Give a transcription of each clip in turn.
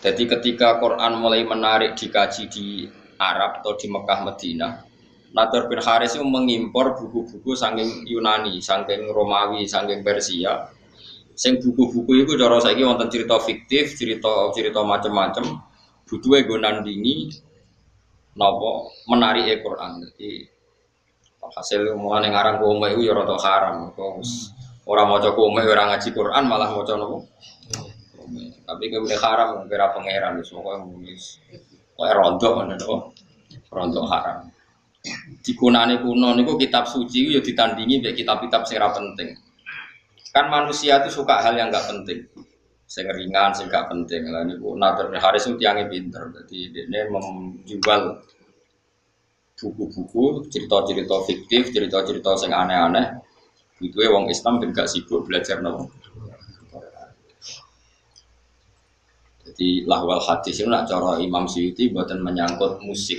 Jadi ketika Quran mulai menarik dikaji di Arab atau di Mekah Medina, Nadir bin Haris itu mengimpor buku-buku saking Yunani, saking Romawi, saking Persia. Sing buku-buku itu cara saiki wonten cerita fiktif, cerita cerita macam-macam. Butuhe nggo nandingi napa menarik Quran. Jadi hasil mulane ngaran kowe itu ya rada haram. Kok ora maca kowe ora ngaji Quran malah maca napa? Tapi kemudian haram kira pangeran pokoke wis koyo rontok ngono to. Rontok haram. Dikunane kuno niku kitab suci ya ditandingi mek kitab-kitab sing penting. Kan manusia itu suka hal yang nggak penting. Sing ringan, sing gak penting. Lah niku Nadir Haris itu tiangnya pinter. Jadi dia menjual buku-buku, cerita-cerita fiktif, cerita-cerita sing aneh-aneh. Itu wong Islam ben gak sibuk belajar nopo Jadi lahwal hadis itu nak cara Imam Syuuti buatan menyangkut musik.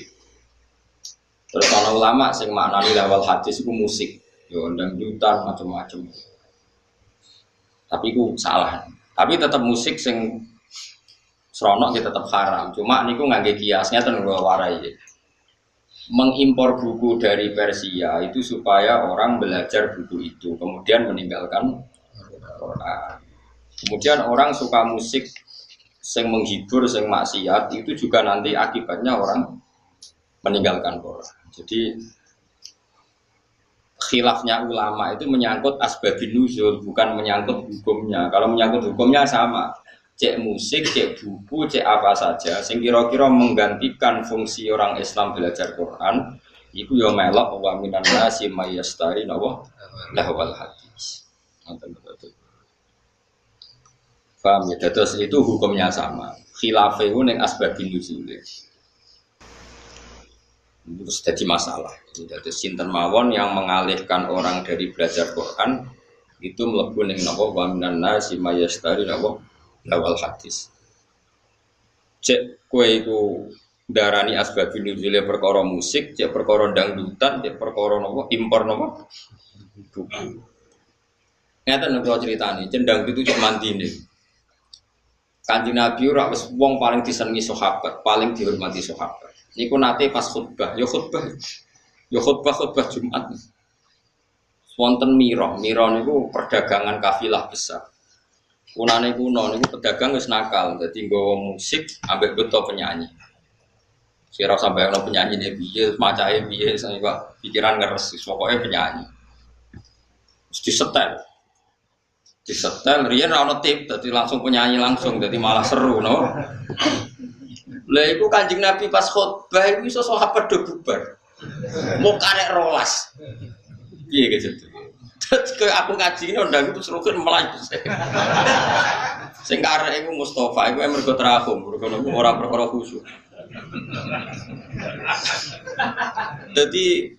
Terus kalau ulama sing maknani lahwal hadis itu musik, yo dangdutan macam-macam. Tapi itu salah. Tapi tetap musik sing seronok ya tetap haram. Cuma niku ngangge kiasnya ten warai. Mengimpor buku dari Persia itu supaya orang belajar buku itu, kemudian meninggalkan Quran. Kemudian orang suka musik sing menghibur, sing maksiat itu juga nanti akibatnya orang meninggalkan Quran. Jadi khilafnya ulama itu menyangkut asbabin nuzul, bukan menyangkut hukumnya. Kalau menyangkut hukumnya sama. Cek musik, cek buku, cek apa saja, sing kira-kira menggantikan fungsi orang Islam belajar Quran, itu ya melok wa minan nasi mayastari nawa lahwal hadis. Paham ya? Terus itu hukumnya sama. Khilafah itu neng asbabin nuzul. Terus jadi masalah. Jadi sinten mawon yang mengalihkan orang dari belajar Quran itu melebu neng nawa wa minan nasi mayastari nawa lawal hadis. Cek kue itu darani asbabin nuzul perkara musik, cek perkara dangdutan, cek perkara nawa impor nawa buku. Nih cerita nih, cendang itu cuma mandi nih. Kanjeng Nabi ora wis wong paling disenengi sahabat, paling dihormati sahabat. Niku nate pas khutbah, ya khutbah. Ya khutbah khutbah Jumat. Wonten miro, miro niku perdagangan kafilah besar. Kunane kuno niku pedagang wis nakal, dadi nggawa musik ambek beto penyanyi. Sira sampai ono penyanyi nih piye, macae piye, saya pikiran ngeres, pokoknya penyanyi. Mesti setel di setel rian rano tip jadi langsung penyanyi langsung jadi malah seru no? Lah itu kanjeng nabi pas khutbah itu bisa sahabat do bubar. Mau karek rolas. Iya gitu terus aku ngaji ini udah itu seru kan melaju sing karek itu Mustafa yang mergo terahum mergo orang perkara khusyuk jadi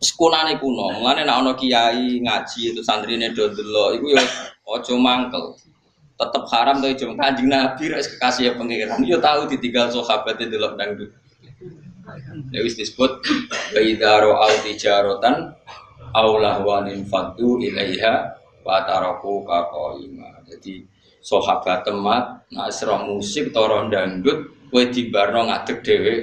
sekunane kuno, mulane nek ana kiai ngaji itu santrine do delok iku ya aja mangkel. Tetep haram to jeng Kanjeng Nabi rek kekasih pangeran. Yo tahu ditinggal sahabat delok dangdut. Ya wis disebut baidaro al tijarotan aulah wanin fadu ilaiha wa taraku kaqaima. Jadi sahabat temat nak musik toron dangdut kowe dibarno ngadeg dhewe.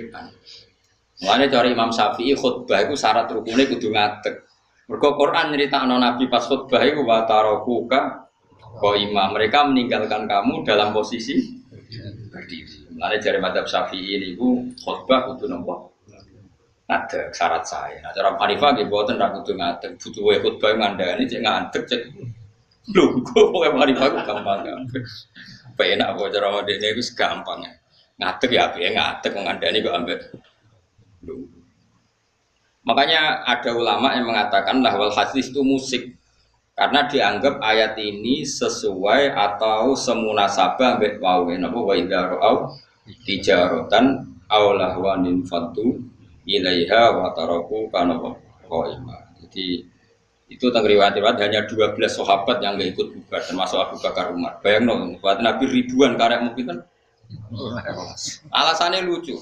Mulane cara Imam Syafi'i khutbah itu syarat rukunnya kudu ngadeg. Mergo Quran nyeritakno Nabi pas khutbah iku wa tarakuka imam mereka meninggalkan kamu dalam posisi berdiri. Mulane dari madzhab Syafi'i niku khutbah kudu nopo? Ngadeg syarat saya. Nah cara Hanifah nggih boten ra kudu ngadeg, butuh khutbah ngandani cek ngadeg cek Lho, kok pokoke Hanifah ku gampang. Penak kok cara modene iku gampang. Ngadeg ya piye ngadeg ngandani kok ambek Makanya ada ulama yang mengatakan lahwal hadis itu musik karena dianggap ayat ini sesuai atau semunasabah mbek wawe napa wa idza ra'au tijaratan aw lahwanin fatu ilaiha wa taraku kana qaima. Jadi itu tentang riwayat-riwayat hanya 12 sahabat yang gak ikut buka termasuk Abu Bakar Umar. Bayang dong, buat Nabi ribuan karek mungkin kan. Alasannya lucu.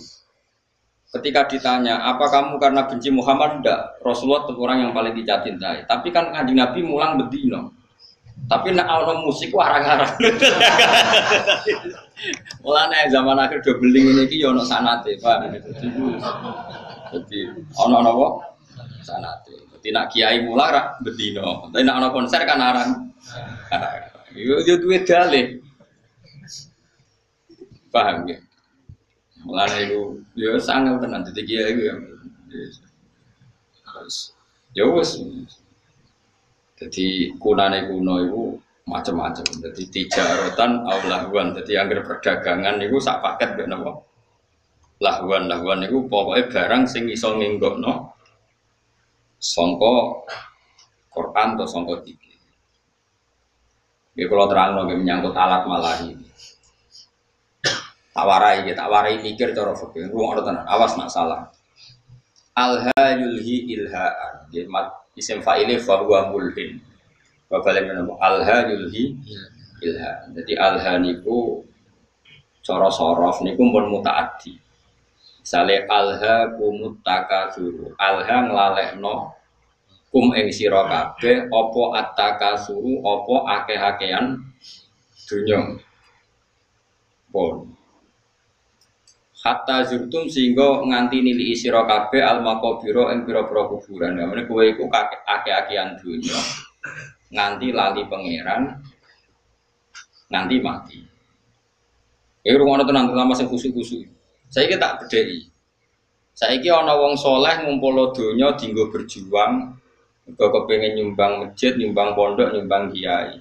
Ketika ditanya, apa kamu karena benci Muhammad? Enggak. Rasulullah itu orang yang paling dicintai. Tapi kan kanjeng Nabi mulang bedino. Tapi nak ono musik warang-warang. Mulane zaman akhir do beling ini yo ono sanate, Pak. Jadi ono napa? Sanate. Jadi nak kiai mula ra bedino. Tapi nak ono konser kan arang. Yo yo duwe dalih. Paham ya? Mulane itu yo sangat tenan dadi kiai yo. Ya wis. Jadi kunane kuno itu macam-macam. Jadi tijarotan aulahuan. Jadi anggar perdagangan itu sak paket gak nopo. Lahuan lahuan itu pokoknya barang sing iso no. songko Quran atau songko tiga. Ya kalau terang lagi menyangkut alat malahi. Tawarai, ya tawarai mikir cara fakir. Ruang tenan, awas nak salah. Alha yulhi ilhaan. Ya, isim fa'ili fahuwa mulhin balik menapa alha yulhi ilha jadi alha niku cara sorof niku pun mutaaddi Sale alha kumut takasuru alha nglalekno kum ing sira kabeh apa attakasuru apa akeh-akehan dunya pun hatta zurtum sehingga nganti nili sira kabeh al maqabira ing pira-pira kuburan. Namane kowe iku akeh-akehan dunya nganti lali pangeran nganti mati. Eh rumah tenang terutama sing khusu-khusu. Saya kita tak bedheki. Saiki ana wong soleh ngumpul donya dinggo berjuang, kok kepengen nyumbang masjid, nyumbang pondok, nyumbang kiai.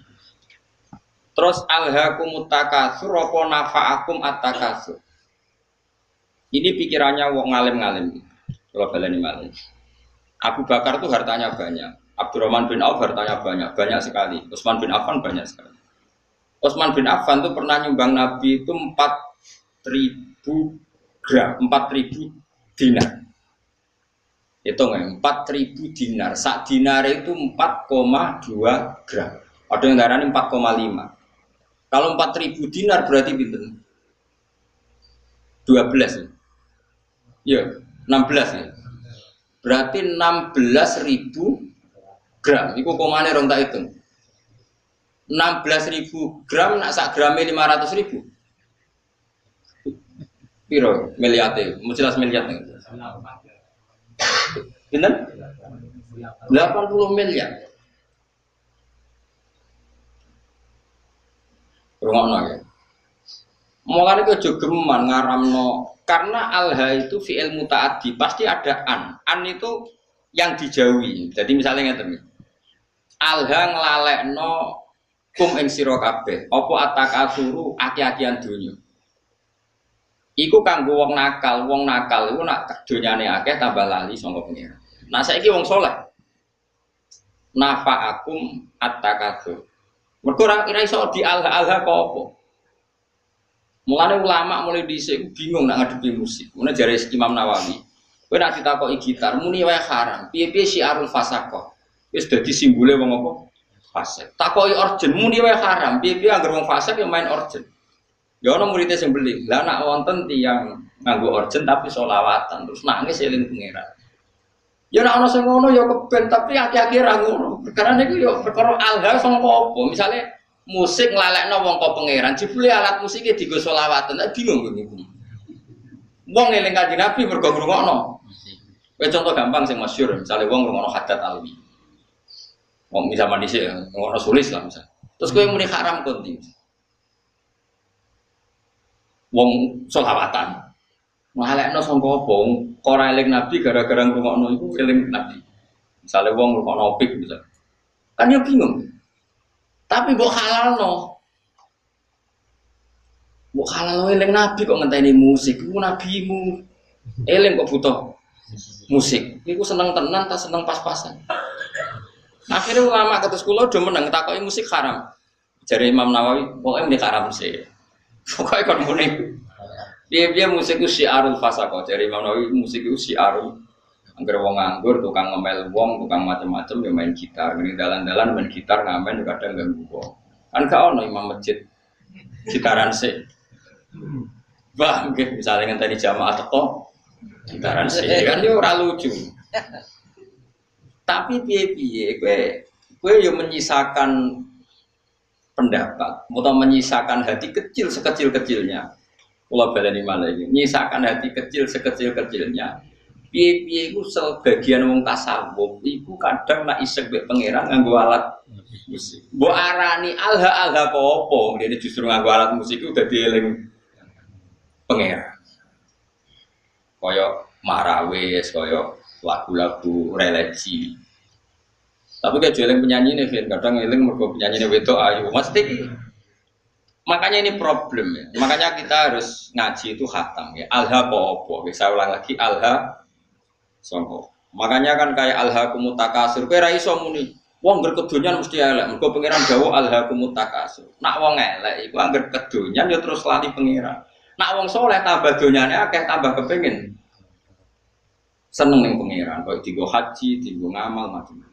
Terus alhaqumut takasur apa nafa'akum at-takasur. Ini pikirannya wong ngalim-ngalim. Kalau baleni ngalim. Abu Bakar itu hartanya banyak. Abdurrahman bin Auf hartanya banyak, banyak sekali. Utsman bin Affan banyak sekali. Utsman bin Affan itu pernah nyumbang Nabi itu 4000 gram, 4000 dinar. Itu nggak, 4000 dinar. Sak dinar itu 4,2 gram. Ada yang darah 4,5. Kalau 4000 dinar berarti pinter. 12 ya. Ya, 16 ya. Berarti 16 ribu gram. Iku komane rong tak hitung. 16 ribu gram nak sak gramnya 500 ribu. Piro miliate, jelas miliat. Pinten? 80 miliar. Rungokno ya. Mulane aja geman ngaramno karena alha itu fi'il mutaati pasti ada an. An itu yang dijauhi. Jadi misalnya ngeten Alha nglalekno kum ing sira kabeh. Apa atakasuru aki-akian donya. Iku kanggo wong nakal, wong nakal iku nak donyane akeh tambah lali sangka pengira. Nah saiki wong soleh. Nafa'akum at-takasur. Mergo ora iso di alha-alha kok apa. Mulane ulama mulai dhisik bingung nak ngadepi musik. Mulane jare Imam Nawawi, kowe nak ditakoki gitar muni wae haram. Piye-piye syiarul fasaqah. Wis dadi simbole wong apa? Fasik. Takoki orjen muni wae haram. Piye-piye anggere wong fasik yang main orjen. Ya ana muridnya sing beli. Lah nak wonten tiyang nganggo orjen tapi solawatan terus nangis eling pangeran. Ya nak ana sing ngono ya keben tapi akhir-akhir ra ngono. Karena niku ya perkara alha sangka apa? Misale musik nglalekno wong kok pangeran, jebule alat musiknya digo selawatan, tak bingung kowe niku. Wong eling kanjeng Nabi mergo ngrungokno. Kowe contoh gampang sing masyhur, misalnya wong ngrungokno hadat alwi. Wong zaman dhisik ngrungokno sulis lah misal. Terus kowe muni haram konti. Wong selawatan. Ngalekno sangka apa? Ora eling Nabi gara-gara ngrungokno iku eling Nabi. Misalnya wong ngrungokno opik misal. Kan ya bingung. Tapi mbok halal no. Mbok halal no eling nabi kok ngenteni musik. Iku nabimu. Eling kok butuh musik. Iku seneng tenan tak seneng pas-pasan. Akhirnya ulama sekolah udah menang takoki musik haram. Jadi Imam Nawawi, pokoknya ini haram sih. Pokoknya kan muni. Dia dia musik itu syiarul fasako. Jadi Imam Nawawi musik itu syiarul Angger wong nganggur, tukang ngemel wong, tukang macam-macam ya main gitar. Ini dalan-dalan main gitar ngamen ya kadang ganggu wong. Kan kau ono imam masjid gitaran sih. Wah, mungkin misalnya tadi jamaah teko gitaran sih kan dia ora lucu. Tapi piye-piye gue gue yo menyisakan pendapat atau menyisakan hati kecil sekecil-kecilnya. Kalau baleni malah ini, menyisakan hati kecil sekecil-kecilnya. Piye-piye itu sebagian wong tasawuf iku kadang nak isek mbek pangeran nganggo alat musik. Mbok arani alha alha apa? Dia justru nganggo alat musik itu dadi eling pangeran. Kaya marawis, kaya lagu-lagu religi. Tapi kayak jualan penyanyi nih. Kadang ngiling mereka penyanyi nih itu ayu. Mesti makanya ini problem ya. Makanya kita harus ngaji itu hatam ya. Alha popo. Bisa ulang lagi alha songko. Makanya kan kayak alha kumutakasur. Kira iso muni. Wong berkedunyan mesti elek. Mereka pengiran jauh alha kumutakasur. Nak wong elek. Iku angger kedunyan ya terus lali pengiran. Nak wong soleh tambah dunyane akeh tambah kepengin seneng ning pengiran. Kau tigo haji, tigo ngamal macam